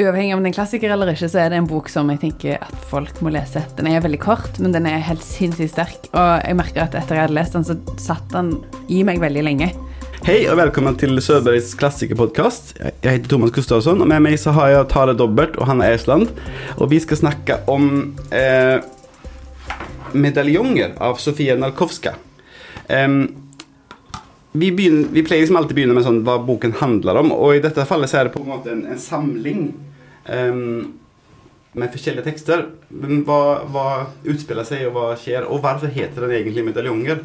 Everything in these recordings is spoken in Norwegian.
uavhengig om det er en klassiker eller ikke, så er det en bok som jeg tenker at folk må lese. Den er veldig kort, men den er helt sinnssykt sterk. Og jeg merker at etter jeg hadde lest den, så satt den i meg veldig lenge. Hei og velkommen til Søbergs klassikerpodkast. Jeg heter Thomas Gustavsson, og med meg så har jeg Tare Dobbert og Hanna Eisland. Og vi skal snakke om eh, medaljonger av Sofie Narkovska. Em, vi, begynner, vi pleier liksom alltid begynne med sånn, hva boken handler om, og i dette fallet så er det på en måte en, en samling um, med forskjellige tekster. Hva, hva utspiller seg, og hva skjer, og hvorfor heter den egentlig medaljonger?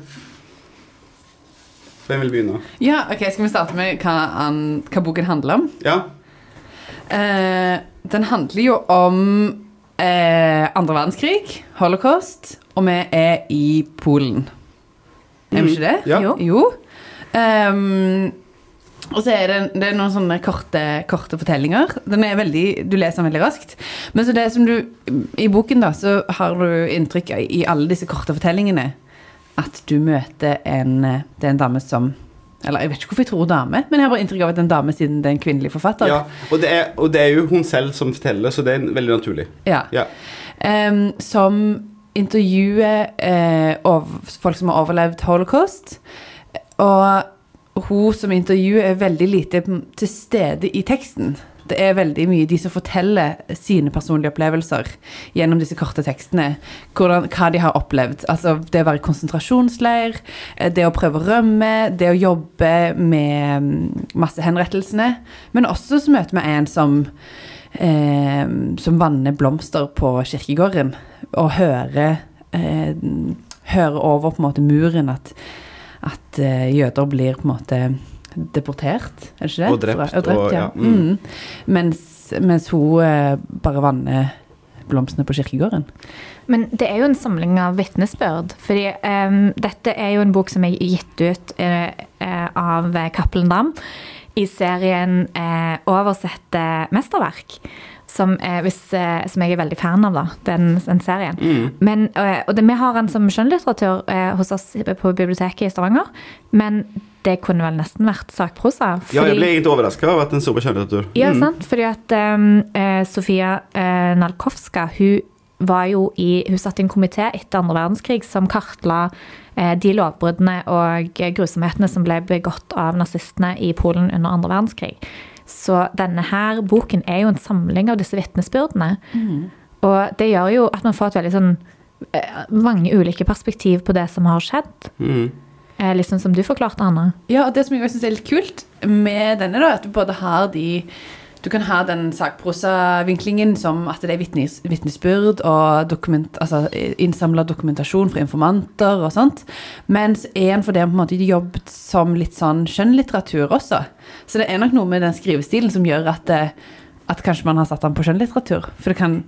Hvem vil begynne? Ja, ok, Skal vi starte med hva, han, hva boken handler om? Ja? Eh, den handler jo om eh, andre verdenskrig, holocaust, og vi er i Polen. Er vi ikke det? Ja. Jo. Jo. Ehm, og så er det, det er noen sånne korte, korte fortellinger. Den er veldig, du leser den veldig raskt. Men så det som du, i boken da, så har du inntrykk i alle disse korte fortellingene at du møter en, det er en dame som Eller jeg vet ikke hvorfor jeg tror dame, men jeg har bare inntrykk av at det er en dame siden det er en kvinnelig forfatter. Ja, og det, er, og det er jo hun selv som forteller, så det er veldig naturlig. Ja. Ja. Um, som intervjuer uh, folk som har overlevd holocaust. Og hun som intervjuer er veldig lite til stede i teksten. Det er veldig mye de som forteller sine personlige opplevelser gjennom disse korte tekstene. Hvordan, hva de har opplevd. Altså det å være i konsentrasjonsleir, eh, det å prøve å rømme, det å jobbe med masse massehenrettelsene. Men også så møter vi en som eh, som vanner blomster på kirkegården, og hører, eh, hører over på en måte muren at, at eh, jøder blir på en måte deportert, er det ikke det? Og drept, Fra- og drept og- ja. mm. Mm. Mens, mens hun eh, bare vanner blomstene på kirkegården. Men det er jo en samling av vitnesbyrd. fordi um, dette er jo en bok som er gitt ut uh, eh, av Cappelen Dam i serien uh, Oversette mesterverk. Som, er, hvis, eh, som jeg er veldig fan av, da, den, den serien. Mm. Men, eh, og det, vi har den som skjønnlitteratur eh, hos oss på biblioteket i Stavanger. Men det kunne vel nesten vært sakprosa. Ja, jeg ble egentlig overraska over at den så på skjønnlitteratur. ja, Mm. sant. Fordi at um, eh, Sofia eh, Nalkowska, hun var jo i Hun satt i en komité etter andre verdenskrig som kartla eh, de lovbruddene og grusomhetene som ble begått av nazistene i Polen under andre verdenskrig. Så denne her boken er jo en samling av disse vitnesbyrdene. Og det gjør jo at man får et veldig sånn eh, mange ulike perspektiv på det som har skjedd. Mm. Liksom som du forklarte, Anna. Ja, og det som jeg syns synes er litt kult med denne, da, at du både har de Du kan ha den sakprosavinklingen som at det er vitnes, vitnesbyrd og dokument, altså innsamla dokumentasjon fra informanter og sånt. Mens en for det på jobbet som litt sånn skjønnlitteratur også. Så det er nok noe med den skrivestilen som gjør at det, at kanskje man har satt den på skjønnlitteratur. For det kan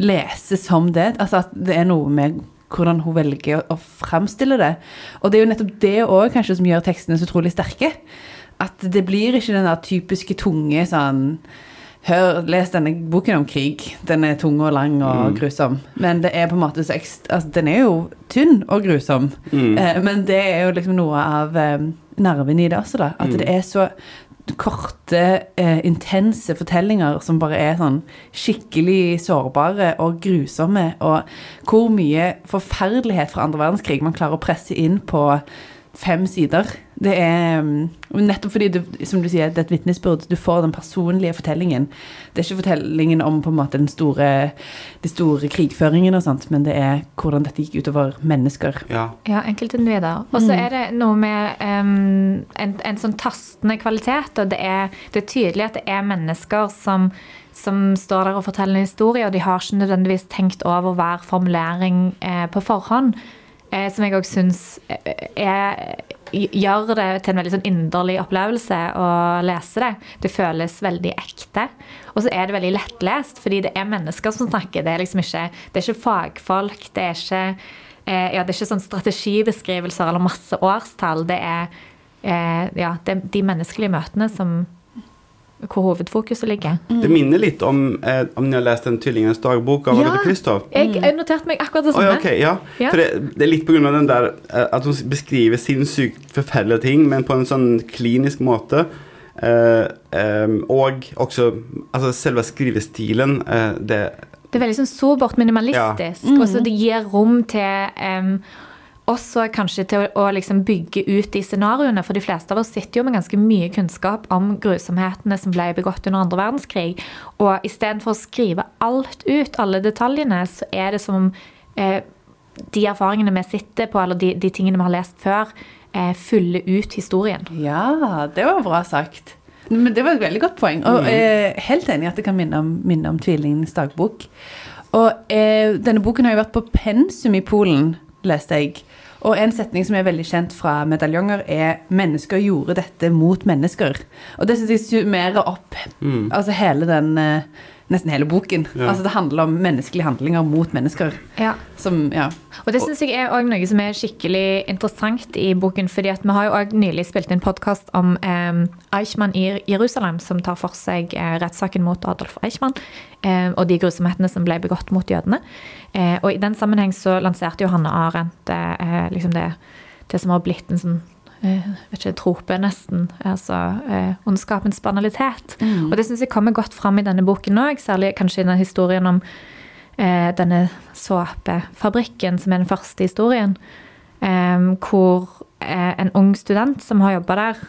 leses som det. Altså at det er noe med hvordan hun velger å, å fremstille det. Og det er jo nettopp det òg kanskje som gjør tekstene så utrolig sterke. At det blir ikke den der typiske tunge sånn Hør, les denne boken om krig. Den er tung og lang og grusom. Men det er på en måte så. Altså, den er jo tynn og grusom. Eh, men det er jo liksom noe av eh, nerven i det også, da. At det er så korte, eh, intense fortellinger som bare er sånn skikkelig sårbare og grusomme. Og hvor mye forferdelighet fra andre verdenskrig man klarer å presse inn på fem sider. Det er mm, nettopp fordi, du, som du sier, det er et vitnesbyrd. Du får den personlige fortellingen. Det er ikke fortellingen om på en måte den store, de store krigføringen og sånt, men det er hvordan dette gikk utover mennesker. Ja. Ja, enkeltindivider. Og så er det noe med um, en, en sånn tastende kvalitet, og det er, det er tydelig at det er mennesker som, som står der og forteller en historie, og de har ikke nødvendigvis tenkt over hver formulering eh, på forhånd. Eh, som jeg òg syns eh, gjør det til en veldig sånn inderlig opplevelse å lese det. Det føles veldig ekte. Og så er det veldig lettlest, fordi det er mennesker som snakker. Det er liksom ikke, det er ikke fagfolk. Det er ikke eh, ja, det er ikke sånn strategibeskrivelser eller masse årstall. Det er, eh, ja, det er de menneskelige møtene som, hvor hovedfokuset ligger. Det minner litt om eh, om ni har lest den 'Tvillingenes dagbok' av Ja. Agatha Christoph. Jeg, jeg noterte meg akkurat det samme. ok, ja. Ja. For det, det er litt av den der eh, at hun beskriver sinnssykt forferdelige ting, men på en sånn klinisk måte. Eh, eh, og også altså selve skrivestilen. eh, det Det er veldig sånn sobert minimalistisk, Ja. og så det gir rom til em, også kanskje til å, å liksom bygge ut de scenarioene, for de fleste av oss sitter jo med ganske mye kunnskap om grusomhetene som ble begått under andre verdenskrig, og istedenfor å skrive alt ut, alle detaljene, så er det som om eh, de erfaringene vi sitter på, eller de, de tingene vi har lest før, eh, fyller ut historien. Ja, det var bra sagt. Men det var et veldig godt poeng. Og eh, helt enig i at det kan minne om, minne om tvillingens dagbok. Og eh, denne boken har jo vært på pensum i Polen, leste jeg. Og en setning som er veldig kjent fra medaljonger, er 'mennesker gjorde dette mot mennesker'. Og det syns jeg summerer opp altså hele den eh, Nesten hele boken. Ja. Altså Det handler om menneskelige handlinger mot mennesker. Ja. Som, ja. Og det syns jeg er også noe som er skikkelig interessant i boken. fordi at vi har jo også nylig spilt inn podkast om eh, Eichmann i Jerusalem, som tar for seg eh, rettssaken mot Adolf Eichmann eh, og de grusomhetene som ble begått mot jødene. Eh, og i den sammenheng så lanserte jo Hanne Arendt eh, liksom det, det som har blitt en sånn eh, ikke, trope, nesten. Altså eh, ondskapens banalitet. Og det syns jeg kommer godt fram i denne boken òg, særlig kanskje i den historien om eh, denne såpefabrikken, som er den første historien. Eh, hvor eh, en ung student som har jobba der,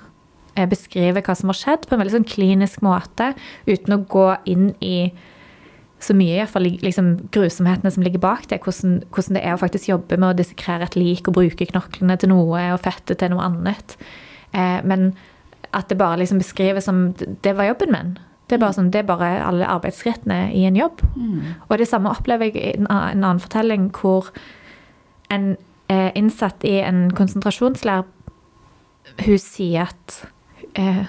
eh, beskriver hva som har skjedd, på en veldig sånn klinisk måte, uten å gå inn i så mye, i hvert fall liksom, grusomhetene som ligger bak det. Hvordan, hvordan det er å faktisk jobbe med å dissekrere et lik og bruke knoklene til noe og fettet til noe annet. Eh, men at det bare liksom beskrives som Det var jobben min. Det er bare, sånn, det er bare alle arbeidsskrittene i en jobb. Og det samme opplever jeg i en annen fortelling hvor en eh, innsatt i en konsentrasjonsleir Hun sier at eh,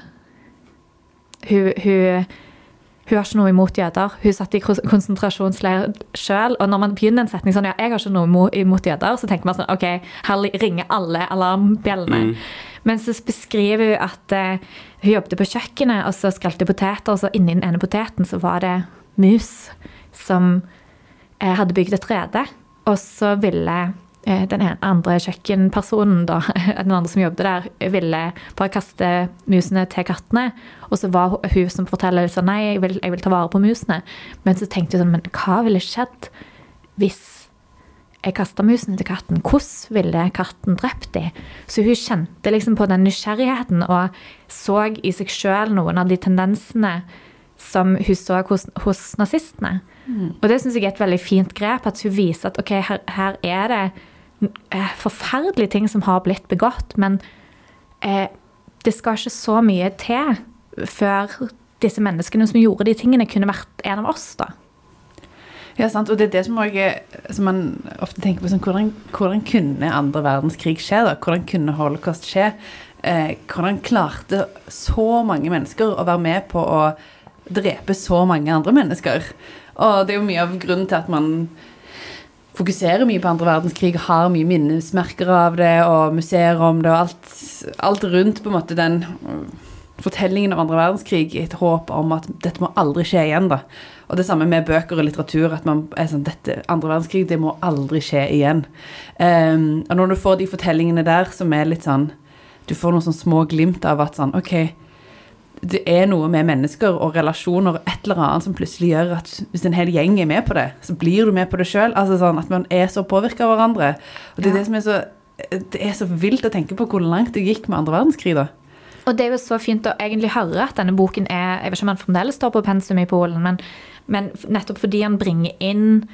hun, hun hun har ikke noe imot jøder. Hun satt i konsentrasjonsleir sjøl. Og når man begynner en setning sånn ja, jeg har ikke noe imot jøder, så tenker man sånn OK, her ringer alle alarmbjellene. Men så beskriver hun at uh, hun jobbet på kjøkkenet og så skrelte poteter, og så inni den ene poteten så var det mus som uh, hadde bygd et rede. Og så ville den ene, andre kjøkkenpersonen, da, den andre som jobbet der, ville bare kaste musene til kattene. Og så var hun som forteller sånn Nei, jeg vil, jeg vil ta vare på musene. Men så tenkte hun sånn Men hva ville skjedd hvis jeg kasta musene til katten? Hvordan ville katten drept dem? Så hun kjente liksom på den nysgjerrigheten og så i seg sjøl noen av de tendensene som hun så hos, hos nazistene. Og det syns jeg er et veldig fint grep, at hun viser at ok, her, her er det eh, forferdelige ting som har blitt begått, men eh, det skal ikke så mye til før disse menneskene som gjorde de tingene, kunne vært en av oss, da. Ja, sant. Og det er det som, også, som man ofte tenker på. Sånn, hvordan, hvordan kunne andre verdenskrig skje? da? Hvordan kunne holocaust skje? Eh, hvordan klarte så mange mennesker å være med på å drepe så mange andre mennesker? Og det er jo mye av grunnen til at man fokuserer mye på andre verdenskrig, har mye minnesmerker av det, og museer om det, og alt, alt rundt på en måte den øh, fortellingen om andre verdenskrig, i et håp om at dette må aldri skje igjen. da. Og det samme med bøker og litteratur, at man er sånn, dette andre verdenskrig, det må aldri skje igjen. Um, og når du får de fortellingene der som er litt sånn, du får noen sånn små glimt av at sånn, ok, det er noe med mennesker og relasjoner og et eller annet som plutselig gjør at hvis en hel gjeng er med på det, så blir du med på det sjøl. Altså sånn at man er så påvirka av hverandre. Og det er Ja. det som er så det er så vilt å tenke på hvor langt det gikk med andre verdenskrig, da. Og det er jo så fint å egentlig høre at denne boken er Jeg vet ikke om han fremdeles står på pensum i Polen, men, men nettopp fordi han bringer inn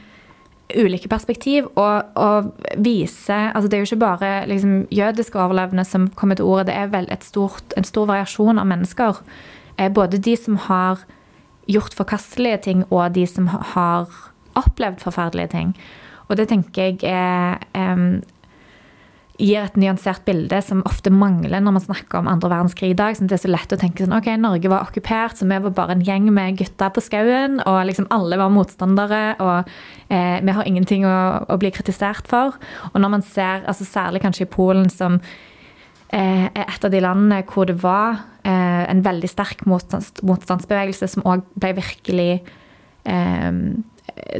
ulike perspektiv og, og vise altså Det er jo ikke bare liksom, jødiske overlevende som kommer til ordet, det er vel stort, en stor variasjon av mennesker. Eh, Både de som har gjort forkastelige ting, og de som har opplevd forferdelige ting. Og det tenker jeg er gir et nyansert bilde som ofte mangler når man snakker om andre verdenskrig i dag. Sånn, det er så lett å tenke sånn, ok, Norge var okkupert, så vi var bare en gjeng med gutter på skauen, og liksom alle var motstandere, og eh, vi har ingenting å, å bli kritisert for. Og når man ser, altså særlig kanskje i Polen, som eh, er et av de landene hvor det var eh, en veldig sterk motstands, motstandsbevegelse som òg ble virkelig eh,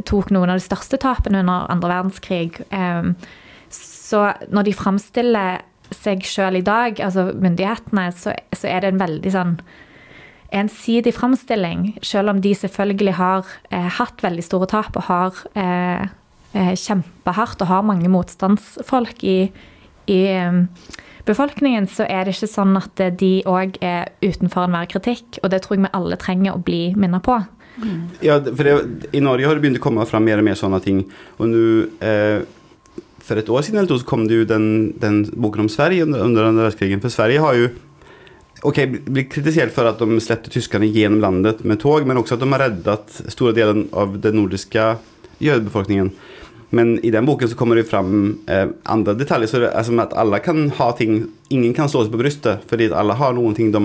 tok noen av de største tapene under andre verdenskrig. Eh, så når de framstiller seg sjøl i dag, altså myndighetene, så, så er det en veldig sånn ensidig framstilling, selv om de selvfølgelig har eh, hatt veldig store tap og har eh, kjempehardt og har mange motstandsfolk i, i eh, befolkningen, så er det ikke sånn at eh, de òg er utenfor enhver kritikk. Og det tror jeg vi alle trenger å bli minnet på. Ja, for det, I Norge har det begynt å komme fram mer og mer sånne ting. Og nå eh, For et år siden eller så kom det jo den, den boken om Sverige under, under andre verdenskrigen. For Sverige har jo ok, blitt kritisert for at de släppte tyskerne gjennom landet med tog, men også at de har reddet store deler av den nordiske jødebefolkningen. Men i den boken så kommer det fram eh, andre detaljer, så det er som at alle kan ha ting Ingen kan slå seg på brystet, fordi alle har noen ting de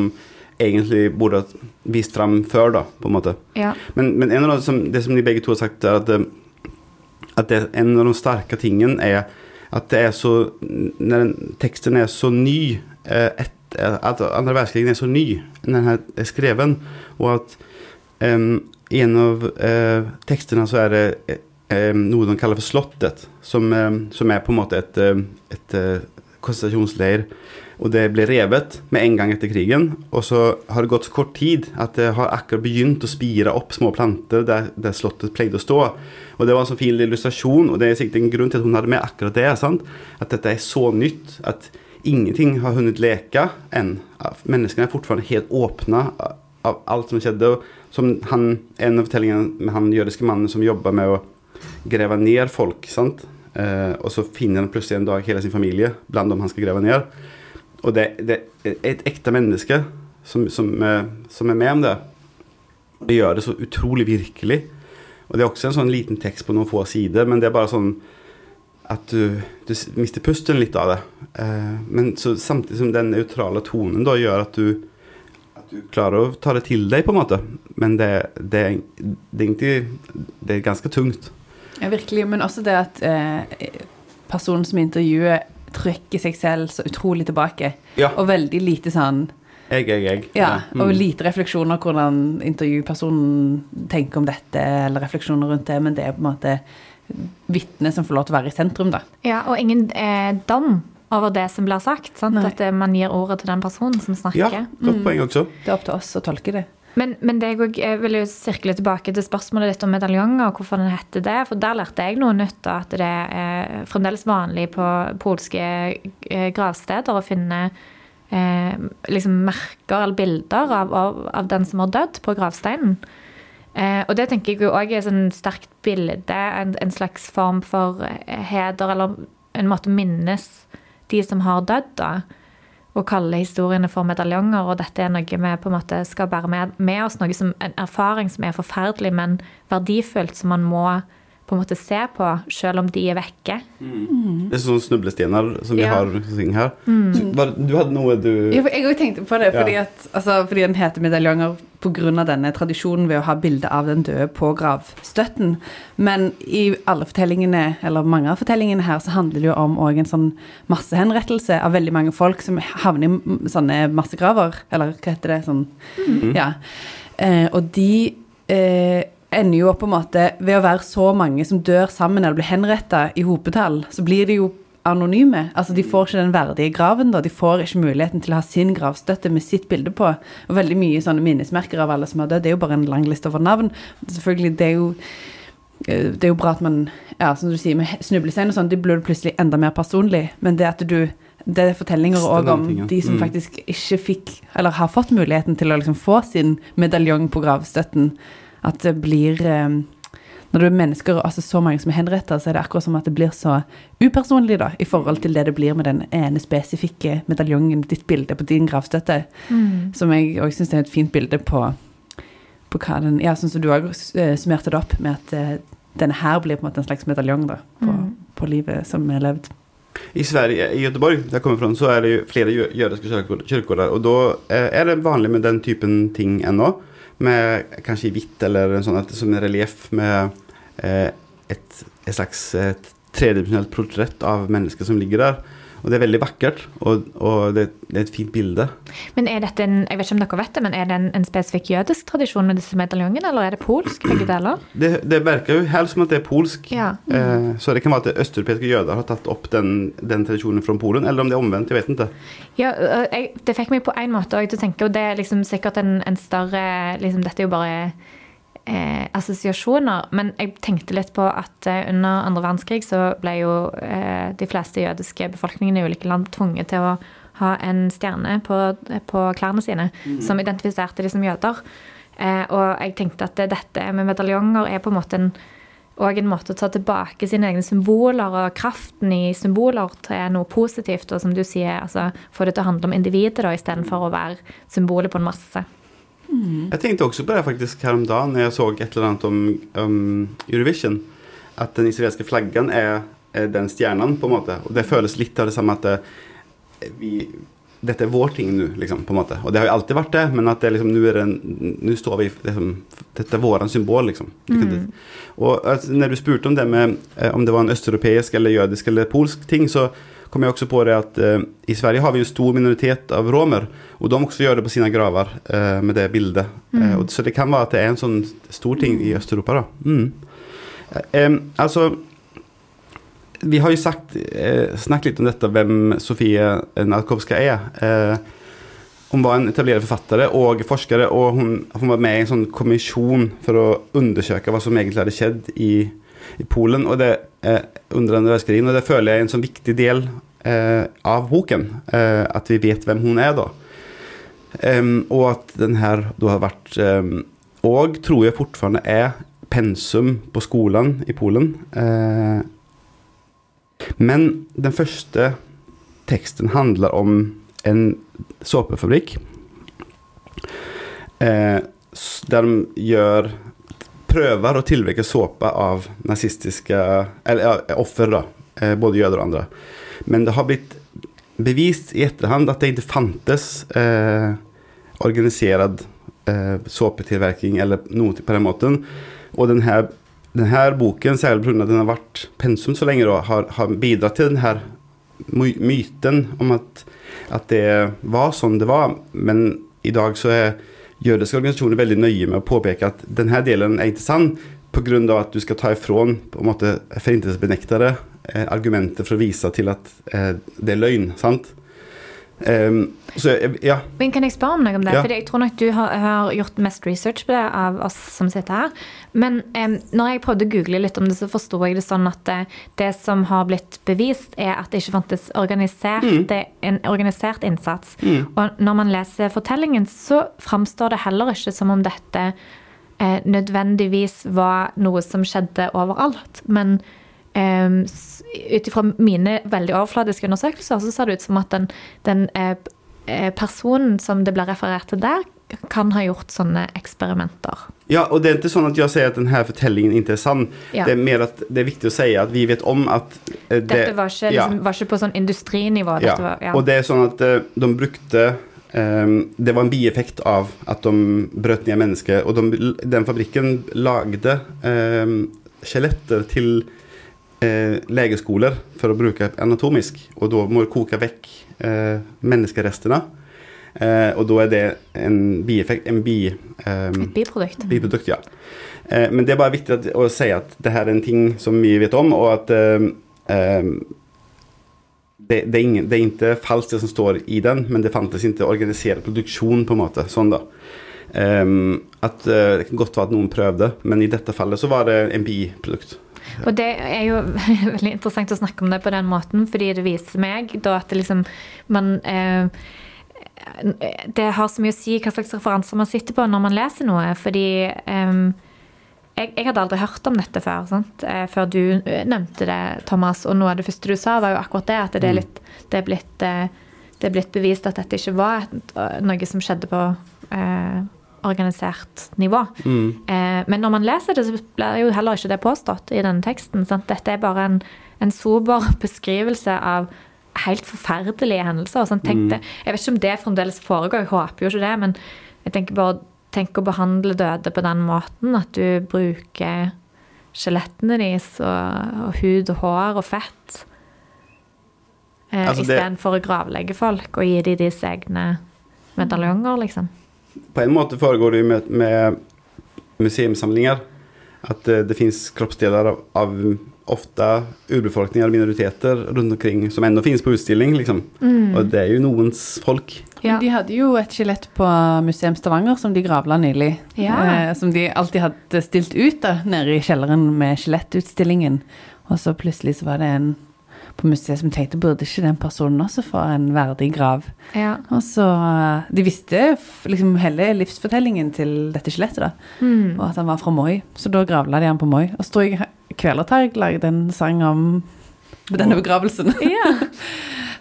egentlig burde vist fram før, da, på en måte. Ja. Men, men en av det som, det som de begge to har sagt, er at, eh, at det, en av de sterke tingene er at det er så Når den, teksten er så ny eh, et, At andre verdenskrig er så ny når den er skrevet, og at um, i en av uh, tekstene så er det um, noe de kaller for Slottet, som, um, som er på en måte et, et, et eh, konsentrasjonsleir. Og det ble revet med en gang etter krigen. Og så har det gått så kort tid at det har akkurat begynt å spire opp små planter der, der slottet pleide å stå. Og det var en sånn fin illustrasjon, og det er sikkert en grunn til at hun hadde med akkurat det. sant? At dette er så nytt at ingenting har hunnet leke enn. Menneskene er fortsatt helt åpne av- alt som skjedde. Som han, en av fortellingene med han jødiske mannen som jobber med å grave ned folk. sant? Eh, og så finner han plutselig en dag hele sin familie blant dem han skal grave ned. Og det, det er et ekte menneske som, som, eh, som er med om det. Det gjør det så utrolig virkelig. Og det er også en sånn liten tekst på noen få sider, men det er bare sånn at du, du mister pusten litt av det. Eh, men samtidig som den neutrale tonen da gjør at du, du klarer å ta det til deg, på en måte. Men det, det, det Det er ganske tungt. Ja, virkelig. Men også det at eh, personen som intervjuer, trykker seg selv så utrolig tilbake. Ja. Og veldig lite sånn Jeg, jeg, jeg. Ja, Mm. og lite refleksjoner hvordan intervjupersonen tenker om dette, eller refleksjoner rundt det, men det er på en måte vitnet som får lov til å være i sentrum, da. Ja, og ingen eh, dom over det som blir sagt. Sant? Nei. At eh, man gir ordet til den personen som snakker. Ja, godt poeng også. Det er opp til oss å tolke det. Men, men det jeg, jeg vil jo sirkle tilbake til spørsmålet ditt om medaljonger, og hvorfor den heter det. For der lærte jeg noe nytt, da, at det er fremdeles vanlig på polske eh, gravsteder å finne eh, liksom merker eller bilder av, av, av den som har dødd, på gravsteinen. Eh, og det tenker jeg òg er et sånn sterkt bilde, en, en slags form for eh, heder, eller en måte å minnes de som har dødd, da og kalle historiene for medaljonger. Og dette er noe vi på en måte skal bære med, med oss. Noe som, en erfaring som er forferdelig, men verdifullt, som man må på en måte se på, selv om de er vekke. Det er sånne snublestener som vi Ja. har her. Mm. var, du hadde noe du Ja, jeg òg tenkte på det, fordi, Ja. at, altså, fordi den heter medaljonger pga. denne tradisjonen ved å ha bilde av den døde på gravstøtten. Men i alle fortellingene, eller mange av fortellingene her, så handler det jo om en sånn massehenrettelse av veldig mange folk som havner i sånne massegraver, eller hva heter det? Sånn, ja. Eh, og de eh, ender jo opp på en måte Ved å være så mange som dør sammen eller blir henretta i hopetall, så blir de jo anonyme. Altså De får ikke den verdige graven. da, De får ikke muligheten til å ha sin gravstøtte med sitt bilde på. Og veldig mye sånne minnesmerker av alle som har dødd. Det er jo bare en lang liste over navn. Selvfølgelig, det er jo eh, det er jo bra at man ja, som du sier, med snublestein og sånn, det blir plutselig enda mer personlig. Men det at du Det er fortellinger òg om de som Mm. faktisk ikke fikk, eller har fått muligheten til å liksom få sin medaljong på gravstøtten. At det blir eh, Når det er mennesker, altså så mange som er henrettet, så er det akkurat som at det blir så upersonlig da, i forhold til det det blir med den ene spesifikke medaljongen, ditt bilde på din gravstøtte. Som jeg òg syns er et fint bilde på, på hva den Ja, sånn som du òg summerte det opp med at eh, denne her blir på en måte en slags medaljong da, på, Mm. på livet som er levd. I Sverige, i Göteborg, der jeg kommer fra, så er det jo flere jø- jødiske kyrkogårder. Og da eh, er det vanlig med den typen ting ennå. Med kanskje i hvitt eller en sånn som en relieff med eh, et, et slags tredimensjonalt tredimensjonelt portrett av mennesker som ligger der. Og det er veldig vakkert, og, og det, det, er et fint bilde. Men er dette en, jeg vet ikke om dere vet det, men er det en, en spesifikk jødisk tradisjon med disse medaljongene, eller er det polsk, begge deler? Det, det virker jo helt som at det er polsk. Ja. Eh, så det kan være at østeuropeiske jøder har tatt opp den, den tradisjonen fra Polen, eller om det er omvendt. Jeg vet ikke. Ja, jeg, Det fikk meg på en måte til å tenke, og det er liksom sikkert en, en større liksom, Dette er jo bare eh, assosiasjoner. Men jeg tenkte litt på at eh, under andre verdenskrig så ble jo eh, de fleste jødiske befolkningene i ulike land tvunget til å ha en stjerne på, på klærne sine mm. som identifiserte de som jøder. Eh, og jeg tenkte at dette med medaljonger er på en måte en og en måte å ta tilbake sine egne symboler og kraften i symboler til noe positivt. Og som du sier, altså, få det til å handle om individet istedenfor å være symbolet på en masse. Mm. Jeg tenkte også på det faktisk her om dagen når jeg så et eller annet om, um, Eurovision. At den israelske flaggen er, er, den stjernen, på en måte. Og det føles litt av det samme at det, vi, dette er vår ting nå, liksom, på en måte. Og det har jo alltid vært det, men at det liksom, nå, er nå står vi liksom, Dette er vår symbol, liksom. Mm. Og altså, når du spurte om det med eh, om det var en østeuropeisk eller jødisk eller polsk ting, så kom jeg også på det at eh, i Sverige har vi en stor minoritet av romer, og de også gjør det på sine graver eh, med det bildet. Mm. Eh, så det kan være at det er en sånn stor ting i Øst-Europa, da. Mm. Eh, altså Vi har jo sagt, eh, snakket litt om dette, hvem Sofie Narkovska. Eh, hun var en etablert forfatter og forsker, og hun, hun, var med i en sånn kommisjon for å undersøke hva som egentlig hadde skjedd i i Polen og det, eh, under andre verdenskrig. Og det føler jeg er en sånn viktig del eh, av boken. Eh, at vi vet hvem hun er, da. Um, og at den her da har vært um, Og tror jeg fortsatt er pensum på skolen i Polen. Uh, men den første teksten handler om en såpefabrikk. Uh, der de gjør prøver å tilvirke såpe av nazistiske Eller ja, offer, da. Eh, både jøder og andre. Men det har blitt bevist i etterhånd at det ikke fantes eh, organisert eh, såpetilvirkning eller noe på den måten. Og denne, denne boken, særlig pga. at den har vært pensum så lenge, da, har, har bidratt til denne myten om at, at det var sånn det var. Men i dag så er jødiske organisasjoner veldig nøye med å påpeke at denne delen er ikke sann pga. at du skal ta ifrån forintelsesbenektere eh, argumenter for å vise til at eh, det er løgn. sant? Um, så, ja. Men Kan jeg spørre om noe om det? Ja. Fordi jeg tror nok du har, har, gjort mest research på det av oss som sitter her. Men um, når jeg prøvde å google litt om det, så forsto jeg det sånn at det, det, som har blitt bevist, er at det ikke fantes organisert, mm. en organisert innsats. Mm. Og når man leser fortellingen, så framstår det heller ikke som om dette eh, nødvendigvis var noe som skjedde overalt. men Um, Ut ifra mine veldig overfladiske undersøkelser så ser det ut som at den, den eh, eh, personen som det ble referert til der, kan ha gjort sånne eksperimenter. Ja, og det er ikke sånn at jeg sier at denne fortellingen ikke er sann. Ja. Det er mer at det er viktig å si at vi vet om at eh, det, Dette var ikke, liksom, var ikke, på sånn industrinivå. Ja. Var, ja. og det er sånn at uh, de brukte um, Det var en bieffekt av at de brøt ned mennesker. Og de, den fabrikken lagde um, skjeletter til eh, legeskoler for å bruke anatomisk. Og da må du koke vekk eh, menneskerestene. Eh, og da er det en bieffekt en bi, eh, Et biprodukt. biprodukt ja. Eh, men det er bare viktig at, å si at det her er en ting som vi vet om, og at eh, det, det, er ingen, det, er ikke falskt det som står i den, men det fantes ikke organisert produksjon, på en måte. Sånn, da. Um, at uh, Det kan godt være at noen prøvde, men i dette fallet så var det en biprodukt. Og det er jo veldig interessant å snakke om det på den måten, fordi det viser meg da at det liksom man eh, Det har så mye å si hva slags referanser man sitter på når man leser noe, fordi eh, jeg, jeg, hadde aldri hørt om dette før, sant? Eh, før du eh, nevnte det, Thomas. Og noe av det første du sa, var jo akkurat det. At det er, mm. litt, det er, blitt, eh, det er blitt, bevist at dette ikke var noe som skjedde på eh, organisert nivå. Mm. Eh, men når man leser det, så blir jo heller ikke det påstått i denne teksten. Sant? Dette er bare en, en sober beskrivelse av helt forferdelige hendelser. Sånn, mm. Jeg vet ikke om det fremdeles foregår, jeg håper jo ikke det. Men jeg tenker bare tenk å behandle døde på den måten. At du bruker skjelettene deres og, og hud og hår og fett Eh, Altså, Istedenfor å gravlegge folk og gi dem deres egne medaljonger, liksom. På en måte foregår det jo med, med museumsamlinger. At eh, det fins kroppsdeler av, av ofte urbefolkninger og minoriteter rundt omkring som ennå finnes på utstilling. Liksom. Og det er jo noens folk. Ja. De hadde jo et skjelett på Museum Stavanger som de gravla nylig. Ja. Eh, som de alltid hadde stilt ut da, nede i kjelleren med skjelettutstillingen. Og så plutselig så var det en på museet som tenkte burde ikke den personen også få en verdig grav. Ja. Og så eh, De visste liksom hele livsfortellingen til dette skjelettet, da. Mm. Og at han var fra Moi. Så da gravla de han på Moi. Og så tror jeg Kvelertak lagde en sang om denne begravelsen. ja.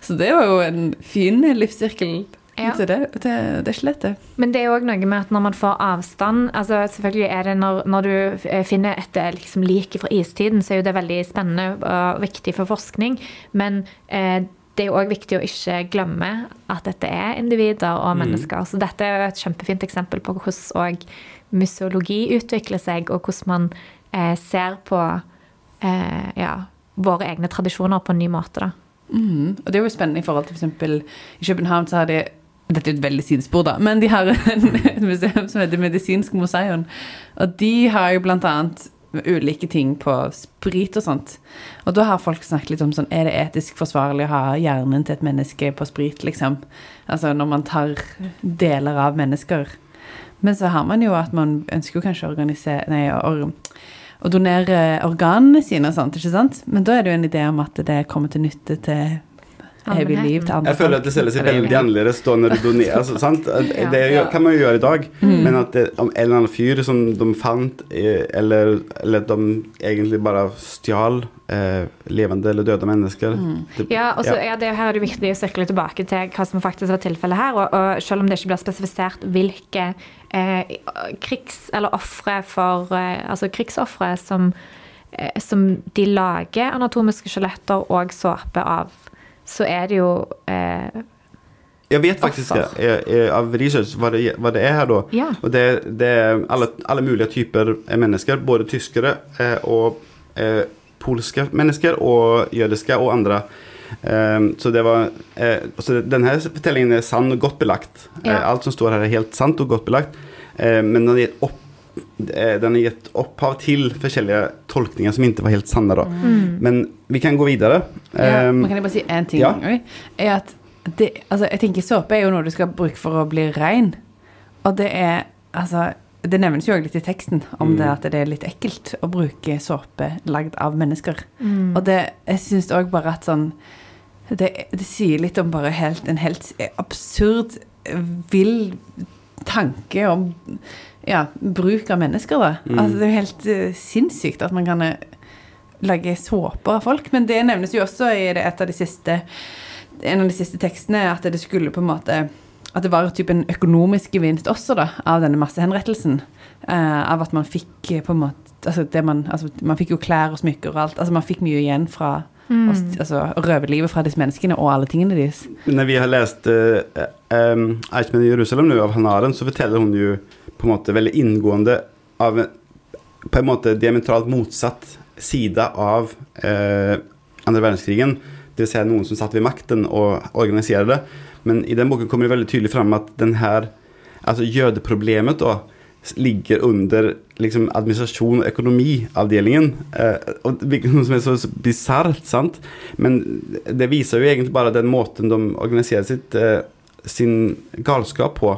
Så det var jo en fin livssirkel Ja. til det, til det skjelettet. Men det er òg noe med at når man får avstand altså Selvfølgelig er det når, når du eh, finner et eh, liksom, lik fra istiden, så er jo det veldig spennende og viktig for forskning. Men eh, det er jo òg viktig å ikke glemme at dette er individer og mennesker. Så dette er jo et kjempefint eksempel på hvordan museologi utvikler seg, og hvordan man eh, ser på eh, ja, våre egne tradisjoner på en ny måte. da. Mm. Og det er jo spennende i forhold til f.eks. i København så har de dette er et veldig sidespor, da, men de har et museum som heter Medisinsk museum. Og de har jo blant annet ulike ting på sprit og sånt. Og da har folk snakket litt om sånn Er det etisk forsvarlig å ha hjernen til et menneske på sprit, liksom? Altså når man tar deler av mennesker. Men så har man jo at man ønsker kanskje å organisere Nei, å, å donere organene sine og sånt, ikke sant? Men da er det jo en idé om at det kommer til nytte til evig liv til andre Jeg føler at det selges veldig annerledes da når du donerer. Altså, sant? Det kan man jo gjøre i dag, Mm. men at det, om en eller annen fyr som de fant, eh, eller, eller de egentlig bare stjal eh, levende eller døde mennesker Mm. det, Ja, og så ja. er det, her er det viktig å sirkle tilbake til hva som faktisk var tilfellet her. Og, og selv om det ikke blir spesifisert hvilke eh, krigs- eller ofre for eh, Altså krigsofre som, eh, som de lager anatomiske skjeletter og såpe av, så er det jo eh, Jeg vet faktisk eh, av research hva det, hva det er her da. Ja. Og det, det er alle, alle mulige typer mennesker, både tyskere eh, og eh, polske mennesker og jødiske og andre. Eh, så det var eh, så Denne fortellingen er sann og godt belagt. Ja. Eh, alt som står her, er helt sant og godt belagt. Eh, men når det er opp den har gitt opphav til forskjellige tolkninger som ikke var helt sanne. Da. Men vi kan gå videre. Ja, um, kan jeg bare si én ting? ja. Er at det, altså, jeg tenker Såpe er jo noe du skal bruke for å bli rein. Og det er altså Det nevnes jo litt i teksten om det Mm. at det er litt ekkelt å bruke såpe lagd av mennesker. mm. Og det, jeg syns òg bare at sånn det, det sier litt om bare helt, en helt absurd, vill tanke om ja, bruk av mennesker, da. Mm. Altså, det er jo helt uh, sinnssykt at man kan uh, lage såper av folk. Men det nevnes jo også i det, et av de siste en av de siste tekstene at det skulle på en måte At det var typ en økonomisk gevinst også da, av denne massehenrettelsen. Uh, av at man fikk på en måte altså det man, altså man fikk jo klær og smykker og alt. altså Man fikk mye igjen fra Mm. altså, å røve livet fra disse menneskene og alle tingene deres. Når vi har lest uh, um, Eichmann i Jerusalem nå av Hanaren, så forteller hun jo på en måte veldig inngående av en, på en måte diametralt motsatt side av uh, andre verdenskrigen. Det vil si noen som satt ved makten og organiserte det. Men i den boken kommer det veldig tydelig fram at den her, altså jødeproblemet da, ligger under liksom, administrasjon og økonomiavdelingen. Eh, og noe som er så bisart, sant? Men det viser jo egentlig bare den måten de organiserer sitt, eh, sin galskap på.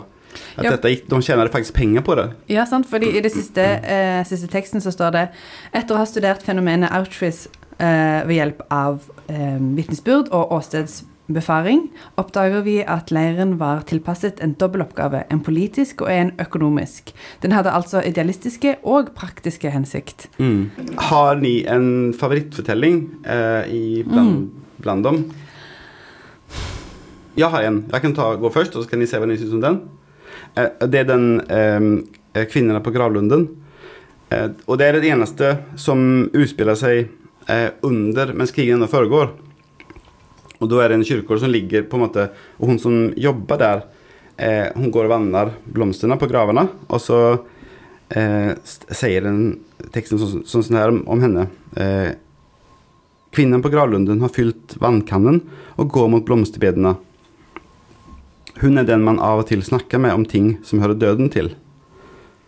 At Ja. dette, de tjener faktisk penger på det. Ja, sant, fordi i det siste, eh, siste teksten så står det Etter å ha studert fenomenet Auschwitz eh, ved hjelp av eh, vitnesbyrd og åstedsbefaring, oppdager vi at leiren var tilpasset en dobbeltoppgave, en politisk og en økonomisk. Den hadde altså idealistiske og praktiske hensikt. Mm. Har ni en favorittfortelling eh, i bland, bland dem? Jeg har en. Jeg kan ta, gå først, og så kan ni se hva ni syns om den. Eh, det er den eh, 'Kvinnorna på gravlunden'. Eh, og det er det eneste som utspiller seg eh, under mens krigen ennå foregår. Og da er det en kirkegård som ligger på en måte Og hun som jobber der, eh, hun går og vanner blomstene på gravene, og så eh, sier den teksten sånn, sånn, sånn her om, henne. Eh, Kvinnen på gravlunden har fylt vannkannen og går mot blomsterbedene. Hun er den man av og til snakker med om ting som hører døden til.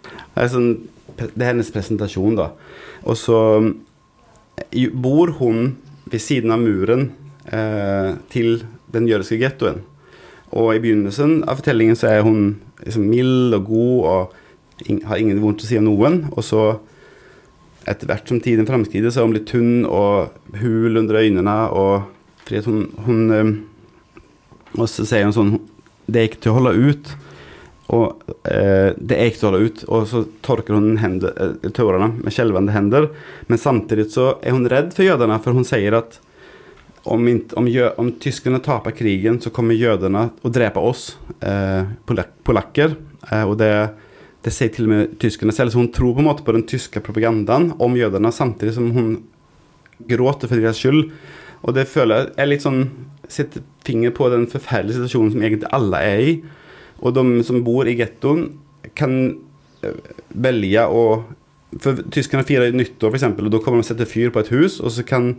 Det er, sånn, det er hennes presentasjon, da. Og så eh, bor hun ved siden av muren til den jødiske gettoen. Og i begynnelsen av fortellingen så er hun liksom mild og god og har ingen vondt å si om noen. Og så, etter hvert som tiden framskrider, så er hun blitt tynn og hul under øynene. Og fordi hun, hun eh, Og så sier hun sånn Det er ikke til å holde ut. Og eh, det er ikke til å holde ut. Og så tørker hun hender, eh, tårene med skjelvende hender. Men samtidig så er hun redd for jødene, for hun sier at om, inte, om, om tyskerne taper krigen, så kommer jødene å drepe oss, eh, polakker. Eh, og det, det sier til og med tyskerne selv, så hun tror på en måte på den tyske propagandaen om jødene, samtidig som hun gråter for deres skyld. Og det føler jeg er litt sånn Setter finger på den forferdelige situasjonen som egentlig alle er i. Og de som bor i gettoen, kan eh, velge å For tyskerne firer nyttår, f.eks., og da kommer de og setter fyr på et hus, og så kan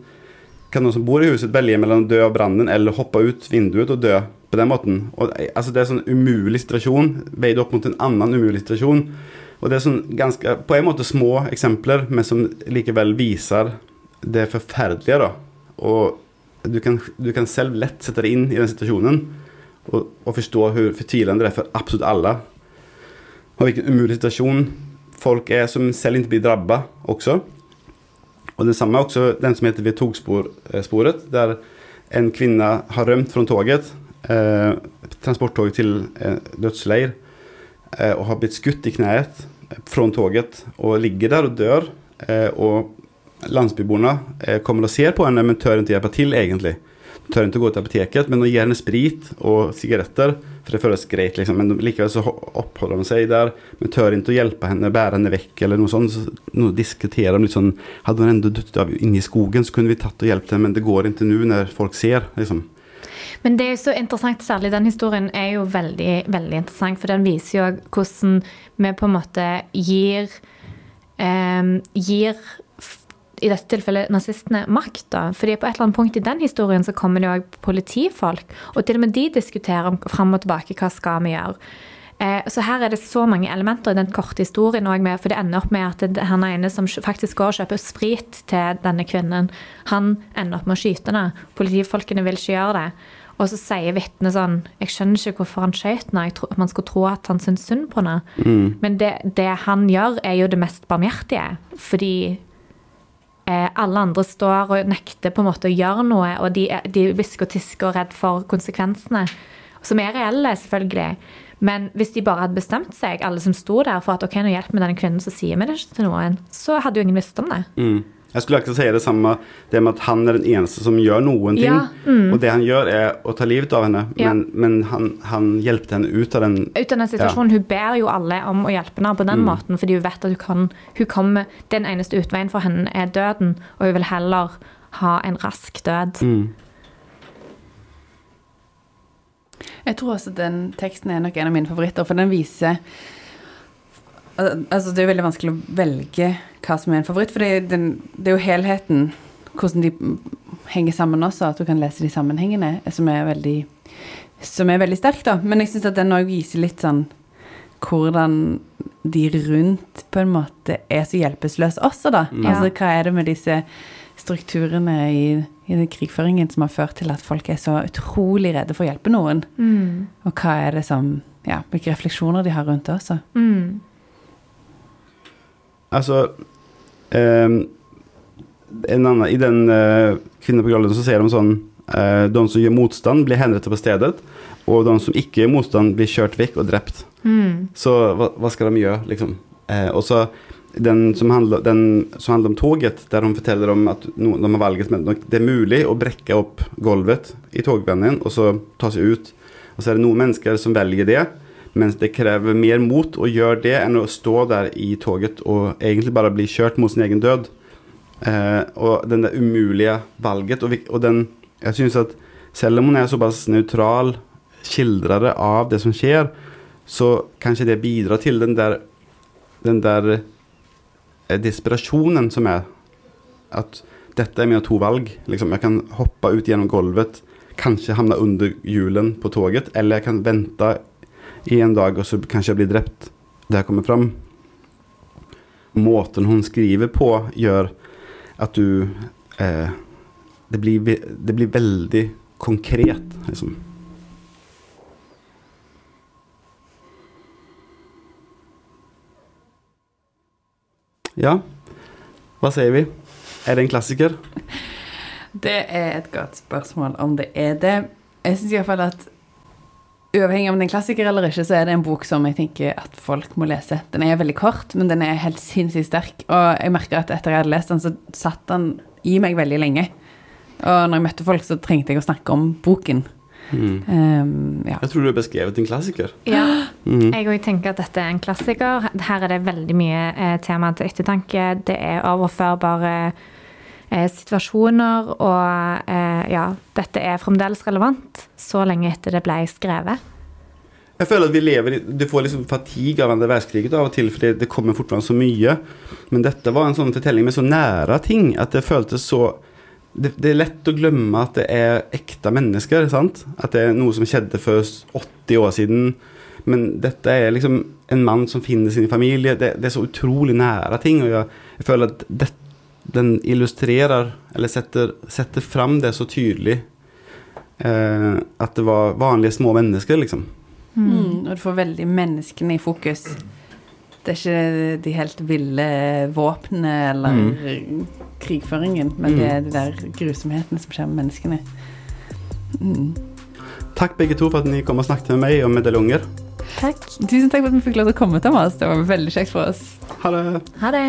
kan noen som bor i huset velge mellom å dø av brannen eller hoppe ut vinduet og dø på den måten. Og, eh, altså, det er en sånn umulig situasjon veid opp mot en annen umulig situasjon. Og det er sånn ganske, på en måte små eksempler, men som likevel viser det forferdelige. da. Og du kan, du kan selv lett sette deg inn i den situasjonen og, og forstå hvor fortvilende det er for absolutt alle. Og hvilken umulig situasjon folk er som selv ikke blir drabba også. Og det samme er også den som heter Ved togsporet, der en kvinne har rømt fra toget, eh, transporttoget til eh, dødsleir, eh, og har blitt skutt i kneet fra toget, og ligger der og dør. Eh, og landsbyboerne eh, kommer og ser på henne, men tør ikke hjelpe til, egentlig. Tør ikke gå til apoteket, men de gir henne sprit og sigaretter, for det føles greit, liksom. Men likevel så oppholder de seg der, men tør ikke å hjelpe henne, bære henne vekk, eller noe sånt. Så diskuterer de litt sånn Hadde hun enda dødd av inne skogen, så kunne vi tatt og hjulpet henne, men det går ikke nå når folk ser, liksom. Men det er jo så interessant, særlig den historien er jo veldig, veldig interessant, for den viser jo hvordan vi på en måte gir eh, gir i dette tilfellet nazistene makt. da. Fordi på et eller annet punkt i den historien så kommer det også politifolk, og til og med de diskuterer om fram og tilbake hva skal vi gjøre. Eh, så her er det så mange elementer i den korte historien med, for det ender opp med at han ene som faktisk går og kjøper sprit til denne kvinnen, han ender opp med å skyte henne. Politifolkene vil ikke gjøre det. Og så sier vitnet sånn Jeg skjønner ikke hvorfor han skjøt henne. Man skulle tro at han syntes synd på henne. Men det, det han gjør, er jo det mest barmhjertige. Fordi alle andre står og nekter på en måte å gjøre noe, og de, de hvisker og tisker og redd for konsekvensene. Som er reelle, selvfølgelig. Men hvis de bare hadde bestemt seg, alle som sto der, for at ok, nå hjelper vi denne kvinnen, så sier vi det ikke til noen, så hadde jo ingen visst om det. Mm. Jeg skulle akkurat si det samme, det med at han er den eneste som gjør noen ting. Ja, mm. Og det han gjør, er å ta livet av henne, Ja. men, men han, han hjelpte henne ut av den ut av den situasjonen. Hun ber jo alle om å hjelpe henne på den måten, fordi hun vet at hun kan hun kommer, Den eneste utveien for henne er døden, og hun vil heller ha en rask død. mm. Jeg tror også den teksten er nok en av mine favoritter, for den viser Altså, det er veldig vanskelig å velge hva som er en favoritt, for det, er den, det er jo helheten, hvordan de henger sammen også, at du kan lese de sammenhengene, som er veldig som er veldig sterk, da. Men jeg syns at den òg viser litt sånn hvordan de rundt på en måte er så hjelpeløse også, da. Ja. Altså hva er det med disse strukturene i, i den krigføringen som har ført til at folk er så utrolig redde for å hjelpe noen? Mm. Og hva er det som Ja, hvilke refleksjoner de har rundt det også. Mm. Altså annen, I den uh, på gravlunden så sier de sånn eh, De som gjør motstand, blir henrettet på stedet. Og de som ikke gjør motstand, blir kjørt vekk og drept. Mm. Så hva, hva skal de gjøre, liksom? Eh, og så den som, handler, den som handler om toget, der hun forteller om at no, de har valget men det er mulig å brekke opp gulvet i togveien og så ta seg ut. Og så er det noen mennesker som velger det, mens det krever mer mot å gjøre det enn å stå der i toget og egentlig bare bli kjørt mot sin egen død. Eh, og den der umulige valget, og, og den Jeg syns at selv om hun er såpass nøytral skildrere av det som skjer, så kanskje det bidrar til den der den der eh, desperasjonen som er at dette er mine to valg. Liksom, jeg kan hoppe ut gjennom gulvet, kanskje havne under hjulen på toget, eller jeg kan vente i en dag, og så kanskje jeg blir drept Det her kommer fram. Måten hun skriver på, gjør at du eh, det, blir, det blir veldig konkret, liksom. Ja, hva sier vi? Er det en klassiker? Det er et godt spørsmål om det er det. Jeg syns iallfall at uavhengig om det er en klassiker eller ikke, så er det en bok som jeg tenker at folk må lese. Den er veldig kort, men den er helt sinnssykt sterk. Og jeg merker at etter jeg hadde lest den, så satt den i meg veldig lenge. Og når jeg møtte folk, så trengte jeg å snakke om boken. Mm. Um, ja. Jeg tror du har beskrevet en klassiker. Ja. mm. Jeg òg tenker at dette er en klassiker. Her er det veldig mye eh, tema til ettertanke. Det er overførbare eh, situasjoner, og eh, ja, dette er fremdeles relevant så lenge etter det ble skrevet. Jeg føler at vi lever Du får liksom fatigue av andre verdenskrig av og til, fordi det kommer fortfarande så mye. Men dette var en sånn fortelling med så nære ting at det føltes så det, det er lett å glemme at det er ekte mennesker. sant? At det er noe som skjedde for 80 år siden. Men dette er liksom en mann som finner sin familie. Det, det er så utrolig nære ting. Og jeg, jeg føler at det, den illustrerer, eller setter, setter fram det så tydelig. Eh, at det var vanlige små mennesker, liksom. Mm, og du får veldig menneskene i fokus. Det er ikke de helt ville våpnene eller krigføringen, men det er de der grusomhetene som skjer med menneskene. Mm. Takk begge to for at dere kom og snakket med meg om medaljonger. Takk. Tusen takk for at vi fikk lov til å komme, Thomas. Det var veldig kjekt for oss. Ha det. Ha det.